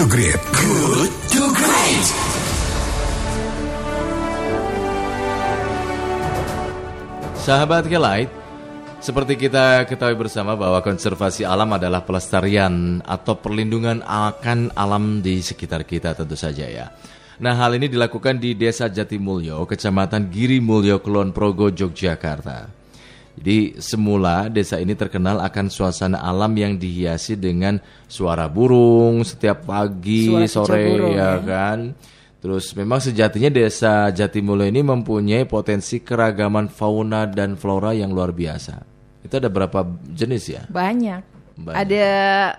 to Great. Good to Great. Sahabat Kelight, seperti kita ketahui bersama bahwa konservasi alam adalah pelestarian atau perlindungan akan alam di sekitar kita tentu saja ya. Nah hal ini dilakukan di Desa Jatimulyo, Kecamatan Giri Mulyo, Kulon Progo, Yogyakarta. Jadi semula desa ini terkenal akan suasana alam yang dihiasi dengan suara burung setiap pagi, Suara sore burung, ya ya. kan. Terus memang sejatinya desa Jatimulyo ini mempunyai potensi keragaman fauna dan flora yang luar biasa. Itu ada berapa jenis ya? Banyak. Banyak. Ada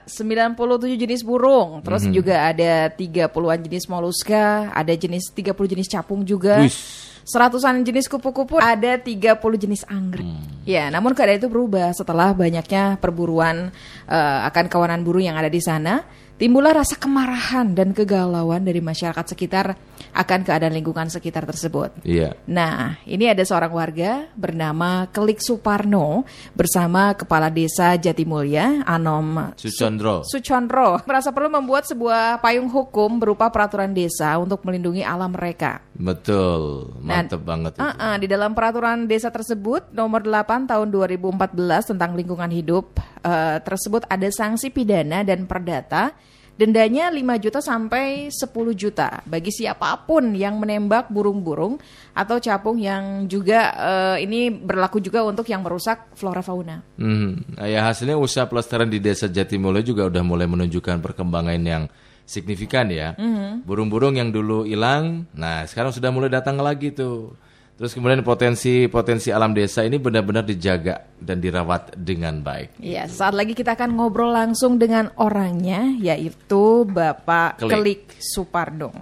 97 jenis burung, terus Mhm. juga ada 30-an jenis moluska, ada jenis 30 jenis capung juga. Wis. Seratusan jenis kupu-kupu, ada 30 jenis anggrek. Hmm. Ya, namun keadaan itu berubah setelah banyaknya perburuan eh, akan kawanan burung yang ada di sana. Timbullah rasa kemarahan dan kegalauan dari masyarakat sekitar akan keadaan lingkungan sekitar tersebut. Iya. Nah, ini ada seorang warga bernama Kelik Suparno bersama Kepala Desa Jatimulya, Anom Sucondro. Sucondro, merasa perlu membuat sebuah payung hukum berupa peraturan desa untuk melindungi alam mereka. Betul, mantep banget itu. Uh-uh, di dalam peraturan desa tersebut nomor 8 tahun 2014 tentang lingkungan hidup eh, tersebut ada sanksi pidana dan perdata dendanya 5 juta sampai 10 juta bagi siapa pun yang menembak burung-burung atau capung yang juga eh, ini berlaku juga untuk yang merusak flora fauna. Hmm. Nah, ya hasilnya usaha pelestarian di desa Jatimulyo juga udah mulai menunjukkan perkembangan yang signifikan ya. Burung-burung yang dulu hilang, nah sekarang sudah mulai datang lagi tuh. Terus kemudian potensi-potensi alam desa ini benar-benar dijaga dan dirawat dengan baik. Ya, saat lagi kita akan ngobrol langsung dengan orangnya yaitu Bapak Kelik. Kelik Supardo.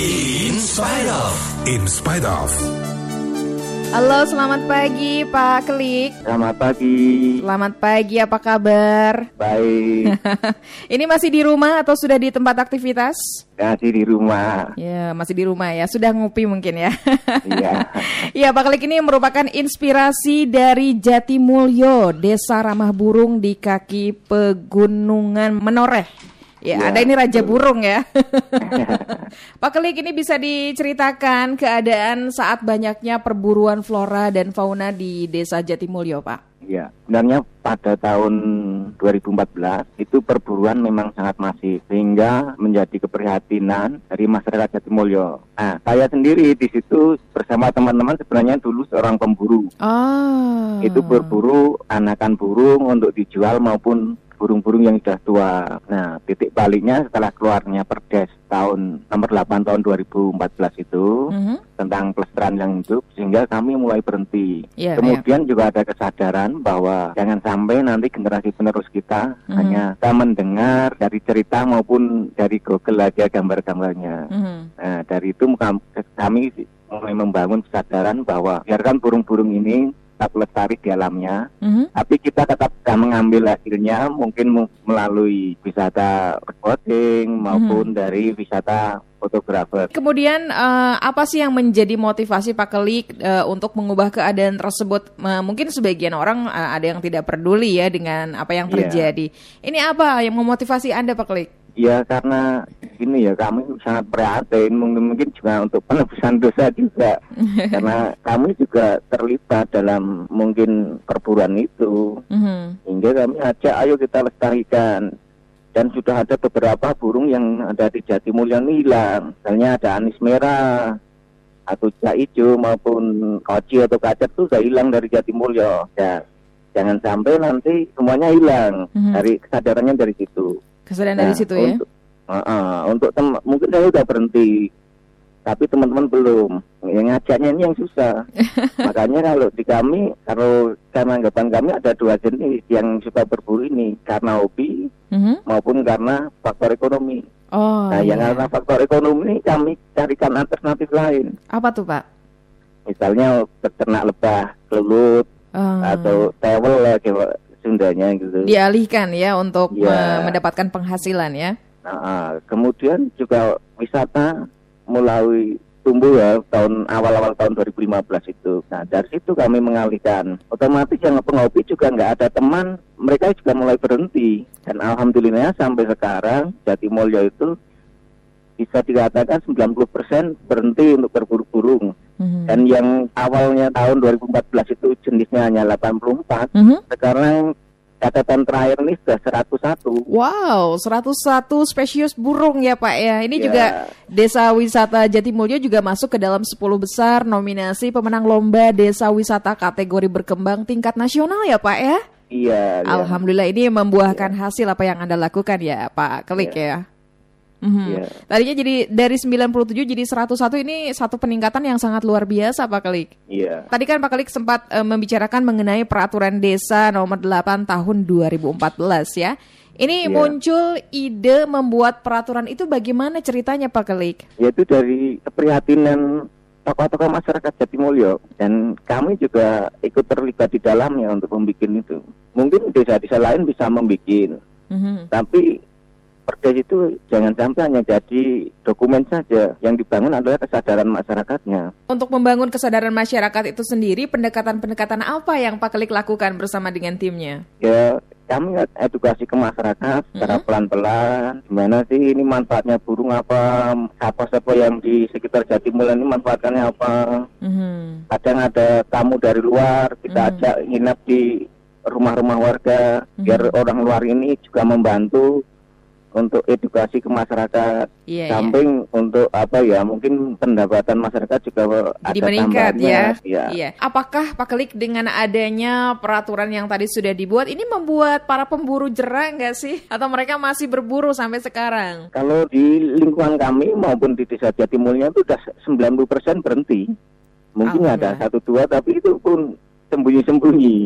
In spite of. In spite of. Halo, selamat pagi Pak Kelik. Selamat pagi, Selamat pagi, apa kabar? baik. Ini masih di rumah atau sudah di tempat aktivitas? Kasih di rumah. Ya, masih di rumah ya. Sudah ngopi mungkin ya. Iya. Ya, Pak Kelik ini merupakan inspirasi dari Jatimulyo, desa ramah burung di kaki pegunungan Menoreh. Ya, Ya, ada ini Raja Burung ya. Pak Kelik ini bisa diceritakan keadaan saat banyaknya perburuan flora dan fauna di desa Jatimulyo, Pak. Iya. Sebenarnya pada tahun 2014 itu perburuan memang sangat masif sehingga menjadi keprihatinan dari masyarakat Jatimulyo. Nah, saya sendiri di situ bersama teman-teman sebenarnya dulu seorang pemburu. Oh. Itu berburu anakan burung untuk dijual maupun burung-burung yang sudah tua. Nah, titik baliknya setelah keluarnya Perdes tahun nomor 8 tahun 2014 itu Mhm. tentang pelestarian yang hidup sehingga kami mulai berhenti. Iya, Kemudian juga ada kesadaran bahwa jangan sampai nanti generasi penerus kita Mhm. hanya kita mendengar dari cerita maupun dari Google aja gambar-gambarnya. Mhm. Nah, dari itu kam- kami mulai membangun kesadaran bahwa biarkan burung-burung ini tetap lestari di alamnya, Mhm. tapi kita tetap bisa mengambil hasilnya mungkin mu- melalui wisata recording maupun dari wisata fotografer. Kemudian eh, apa sih yang menjadi motivasi Pak Kelik eh, untuk mengubah keadaan tersebut? Eh, mungkin sebagian orang eh, ada yang tidak peduli ya dengan apa yang Iya. terjadi. Ini apa yang memotivasi Anda Pak Kelik? Ya karena ini ya kami sangat prihatin. Mungkin mungkin juga untuk penebusan dosa juga. Karena kami juga terlibat dalam mungkin perburuan itu. Mhm. hingga kami ajak ayo kita lestarikan. Dan sudah ada beberapa burung yang ada di Jatimulyo hilang. Misalnya ada anis merah atau jak hijau maupun koci atau kacat itu sudah hilang dari Jatimulyo ya jangan sampai nanti semuanya hilang Mhm. dari kesadarannya dari situ Kesadaran dari Nah, situ ya. Untuk, Heeh, untuk tem mungkin saya udah berhenti, tapi teman-teman belum. Yang ngajaknya ini yang susah. Makanya kalau di kami, kalau karena anggapan kami ada dua jenis yang suka berburu ini karena hobi Mhm. maupun karena faktor ekonomi. Oh. nah, yang iya. karena faktor ekonomi ini kami carikan alternatif lain. Apa tuh Pak? Misalnya beternak lebah, kelut, Eh, atau tewel ya Jawa Sundanya gitu. dialihkan ya untuk eh, mendapatkan penghasilan ya. Nah, kemudian juga wisata melalui tumbuh ya tahun awal-awal tahun 2015 itu. Nah dari situ kami mengalihkan. Otomatis yang penghobi juga nggak ada teman, mereka juga mulai berhenti. Dan alhamdulillah sampai sekarang Jatimulyo itu bisa dikatakan 90% berhenti untuk berburu burung. Mhm. Dan yang awalnya tahun 2014 itu jenisnya hanya 84, Mhm. sekarang catatan terakhir ini sudah 101. Wow, 101 spesies burung ya Pak ya. Ini Ya. juga Desa Wisata Jatimulyo juga masuk ke dalam 10 besar nominasi pemenang lomba Desa Wisata kategori berkembang tingkat nasional ya Pak ya. Iya. ya. Alhamdulillah ini membuahkan hasil apa yang Anda lakukan ya Pak Kelik ya. Mhm. Iya. Tadinya jadi dari 97 jadi 101 ini satu peningkatan yang sangat luar biasa Pak Kelik. Iya. Tadi kan Pak Kelik sempat eh, membicarakan mengenai peraturan desa nomor 8 tahun 2014 ya. Ini Iya. muncul ide membuat peraturan itu bagaimana ceritanya Pak Kelik? yaitu dari keprihatinan tokoh-tokoh masyarakat Jatimulyo dan kami juga ikut terlibat di dalamnya untuk membuat itu. Mungkin desa-desa lain bisa membuat, Mhm. tapi perdes itu jangan sampai hanya jadi dokumen saja. Yang dibangun adalah kesadaran masyarakatnya. Untuk membangun kesadaran masyarakat itu sendiri, pendekatan-pendekatan apa yang Pak Kelik lakukan bersama dengan timnya? Ya kami edukasi ke masyarakat secara pelan-pelan. Gimana sih ini manfaatnya burung apa? Siapa-siapa yang di sekitar Jatimulyo ini manfaatkannya apa? Mhm. kadang ada tamu dari luar kita Hmm. ajak nginap di rumah-rumah warga biar orang luar ini juga membantu untuk edukasi ke masyarakat Iya, iya. samping untuk apa ya mungkin pendapatan masyarakat juga Jadi ada meningkat tambahannya. ya. Iya. Apakah Pak Kelik dengan adanya peraturan yang tadi sudah dibuat ini membuat para pemburu jerah nggak sih? Atau mereka masih berburu sampai sekarang? Kalau di lingkungan kami maupun di desa Jatimulyo itu sudah 90% berhenti. Mungkin ada satu dua tapi itu pun sembunyi-sembunyi.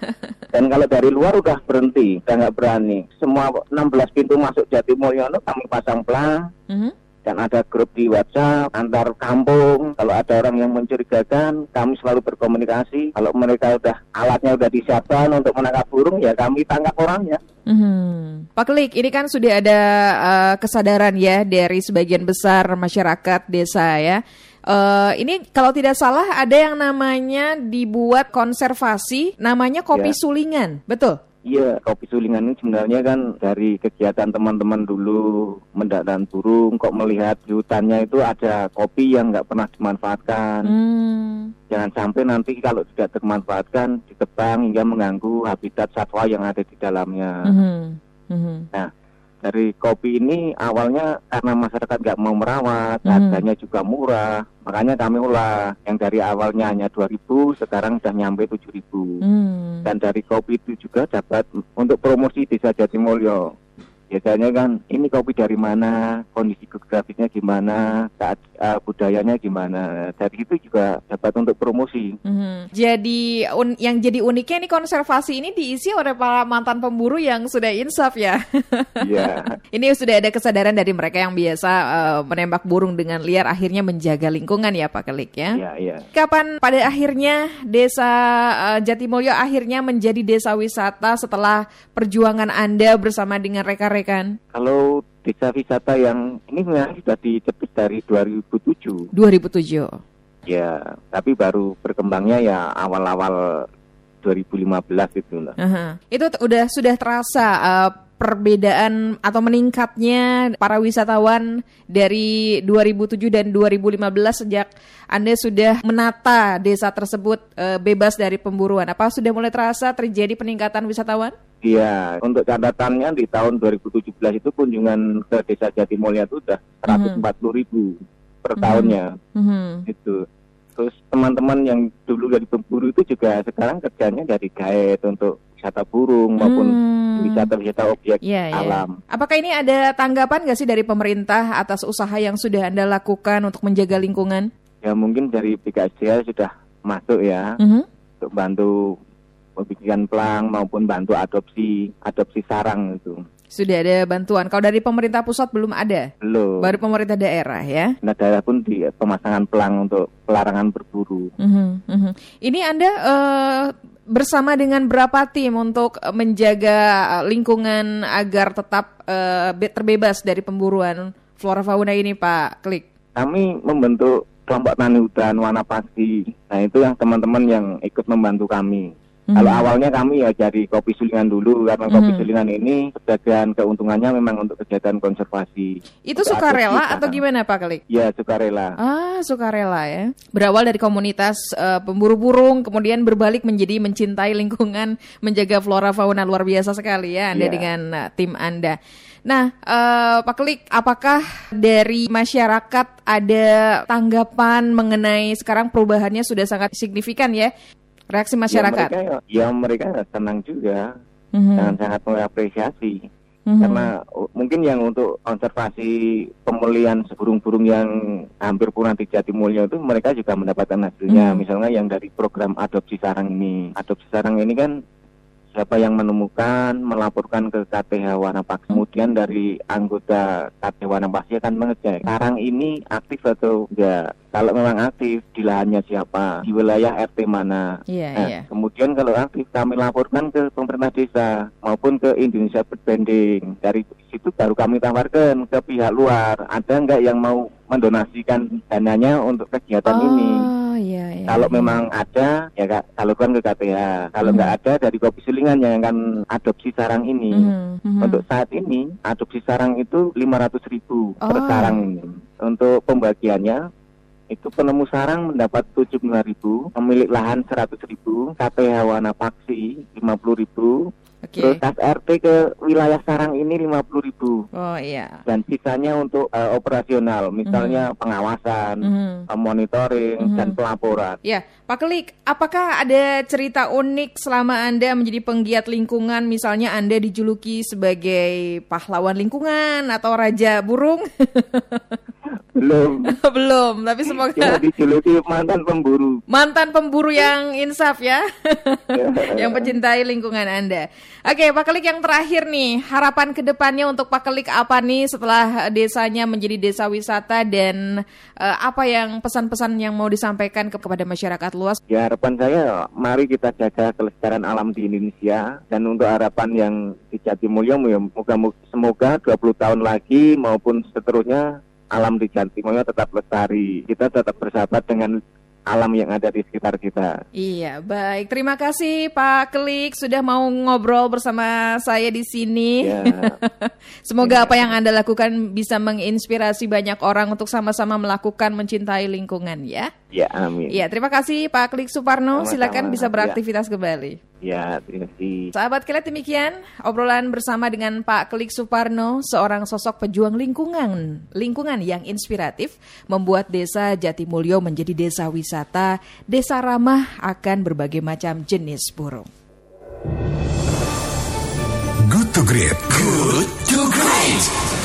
Dan kalau dari luar udah berhenti, udah nggak berani. Semua 16 pintu masuk Jatimulyo itu kami pasang pelang Mhm. dan ada grup di WhatsApp antar kampung. Kalau ada orang yang mencurigakan, kami selalu berkomunikasi. Kalau mereka udah alatnya udah disiapkan untuk menangkap burung, ya kami tangkap orangnya. Mhm. Pak Kelik, ini kan sudah ada eh, kesadaran ya dari sebagian besar masyarakat desa ya. Eh, ini kalau tidak salah ada yang namanya dibuat konservasi, namanya kopi Ya. sulingan, betul? Iya, kopi sulingan ini sebenarnya kan dari kegiatan teman-teman dulu mendadan burung, kok melihat di hutannya itu ada kopi yang nggak pernah dimanfaatkan. Hmm. Jangan sampai nanti kalau tidak termanfaatkan ditebang hingga mengganggu habitat satwa yang ada di dalamnya. Mhm. Mhm. Dari kopi ini awalnya karena masyarakat nggak mau merawat, Mhm. harganya juga murah, makanya kami olah. Yang dari awalnya hanya 2.000, sekarang sudah nyampe 7.000. Hmm. dan dari kopi itu juga dapat untuk promosi desa Jatimulyo. Biasanya kan ini kopi dari mana, kondisi geografisnya gimana, saat eh, budayanya gimana. Dari itu juga dapat untuk promosi. Mhm. Jadi un- yang jadi uniknya nih konservasi ini diisi oleh para mantan pemburu yang sudah insaf ya. Iya. ini sudah ada kesadaran dari mereka yang biasa eh, menembak burung dengan liar akhirnya menjaga lingkungan ya Pak Kelik ya. Iya, iya. Kapan pada akhirnya desa eh, Jatimulyo akhirnya menjadi desa wisata setelah perjuangan Anda bersama dengan rekan-rekan? Kalau desa wisata yang ini memang sudah dicetus dari 2007. 2007. Ya, tapi baru berkembangnya ya awal-awal 2015 itu lah. Aha. Itu t- udah sudah terasa eh, perbedaan atau meningkatnya para wisatawan dari 2007 dan 2015 sejak Anda sudah menata desa tersebut eh, bebas dari pemburuan. Apa sudah mulai terasa terjadi peningkatan wisatawan? Iya, untuk catatannya di tahun 2017 itu kunjungan ke Desa Jatimulya itu udah 140 ribu per Mhm. tahunnya Mhm. itu. Terus teman-teman yang dulu dari pemburu itu juga sekarang kerjanya dari guide untuk wisata burung maupun Hmm. wisata-wisata objek Iya, iya. alam. Apakah ini ada tanggapan nggak sih dari pemerintah atas usaha yang sudah Anda lakukan untuk menjaga lingkungan? Ya mungkin dari BKSDA sudah masuk ya Mhm. untuk bantu membikin pelang maupun bantu adopsi adopsi sarang itu. Sudah ada bantuan. Kalau dari pemerintah pusat belum ada. Belum. Baru pemerintah daerah ya. Nah, daerah pun di pemasangan pelang untuk pelarangan berburu. Mhm, mhm. Ini Anda eh, bersama dengan berapa tim untuk menjaga lingkungan agar tetap be- terbebas dari pemburuan flora fauna ini, Pak Klik? Kami membentuk kelompok tani hutan warna pasti. Nah itu yang teman-teman yang ikut membantu kami. Kalau awalnya kami ya dari kopi sulingan dulu karena kopi sulingan ini sebagian keuntungannya memang untuk kegiatan konservasi. Itu sukarela atau gimana Pak Kelik? Ya sukarela. Ah, sukarela ya. Berawal dari komunitas eh, pemburu burung, kemudian berbalik menjadi mencintai lingkungan, menjaga flora fauna luar biasa sekali ya Anda Iya. dengan eh, tim Anda. Nah, eh, Pak Kelik, apakah dari masyarakat ada tanggapan mengenai sekarang perubahannya sudah sangat signifikan ya? Reaksi masyarakat. Ya mereka, ya mereka senang juga, Mhm. sangat sangat mengapresiasi. Mhm. Karena mungkin yang untuk konservasi pemulihan burung-burung yang hampir punah di Jatimulyo itu mereka juga mendapatkan hasilnya. Mhm. Misalnya yang dari program adopsi sarang ini. Adopsi sarang ini kan siapa yang menemukan, melaporkan ke KTH Wanapak. Kemudian dari anggota KTH Wanapak akan mengecek sarang ini aktif atau enggak. Kalau memang aktif, di lahannya siapa, di wilayah RT mana. Iya, Nah, iya. Kemudian kalau aktif kami laporkan ke pemerintah desa maupun ke Indonesia Bird Banding. Dari situ baru kami tawarkan ke pihak luar. Ada nggak yang mau mendonasikan dananya untuk kegiatan ini? Oh, iya, iya. Kalau memang ada, ya kak, salurkan ke KTH. Kalau nggak ada dari Kopi Sulingan yang akan adopsi sarang ini. Mhm, mhm. Untuk saat ini adopsi sarang itu 500 ribu per Oh. sarang ini. Untuk pembagiannya itu penemu sarang mendapat 75 ribu, pemilik lahan 100 ribu, KTH Wana Paksi 50 ribu, Oke. terus kas RT ke wilayah sarang ini 50 ribu. Oh, iya. Dan sisanya untuk eh, operasional, misalnya pengawasan, Mhm. eh, monitoring, Mhm. dan pelaporan. Ya, Pak Kelik, apakah ada cerita unik selama Anda menjadi penggiat lingkungan, misalnya Anda dijuluki sebagai pahlawan lingkungan atau raja burung? Belum, Belum, tapi cuma semoga dijuluki mantan pemburu. mantan pemburu yang insaf ya, yang pencintai lingkungan Anda. Oke, Pak Kelik yang terakhir nih, harapan ke depannya untuk Pak Kelik apa nih setelah desanya menjadi desa wisata dan eh, apa yang pesan-pesan yang mau disampaikan ke- kepada masyarakat luas? Ya harapan saya, mari kita jaga kelestarian alam di Indonesia dan untuk harapan yang di Jatimulyo, ya, moga, semoga 20 tahun lagi maupun seterusnya alam di Jatimulyo tetap lestari. Kita tetap bersahabat dengan alam yang ada di sekitar kita. Iya, baik. Terima kasih Pak Kelik sudah mau ngobrol bersama saya di sini. Ya, Semoga apa yang Anda lakukan bisa menginspirasi banyak orang untuk sama-sama melakukan mencintai lingkungan ya. ya amin. Iya, terima kasih Pak Klik Suparno. Sama-sama. Silakan bisa Ya. beraktivitas kembali. Ya, terima kasih. Sahabat kilat demikian obrolan bersama dengan Pak Klik Suparno, seorang sosok pejuang lingkungan, lingkungan yang inspiratif membuat desa Jatimulyo menjadi desa wisata, desa ramah akan berbagai macam jenis burung. Good to Great. Good to Great.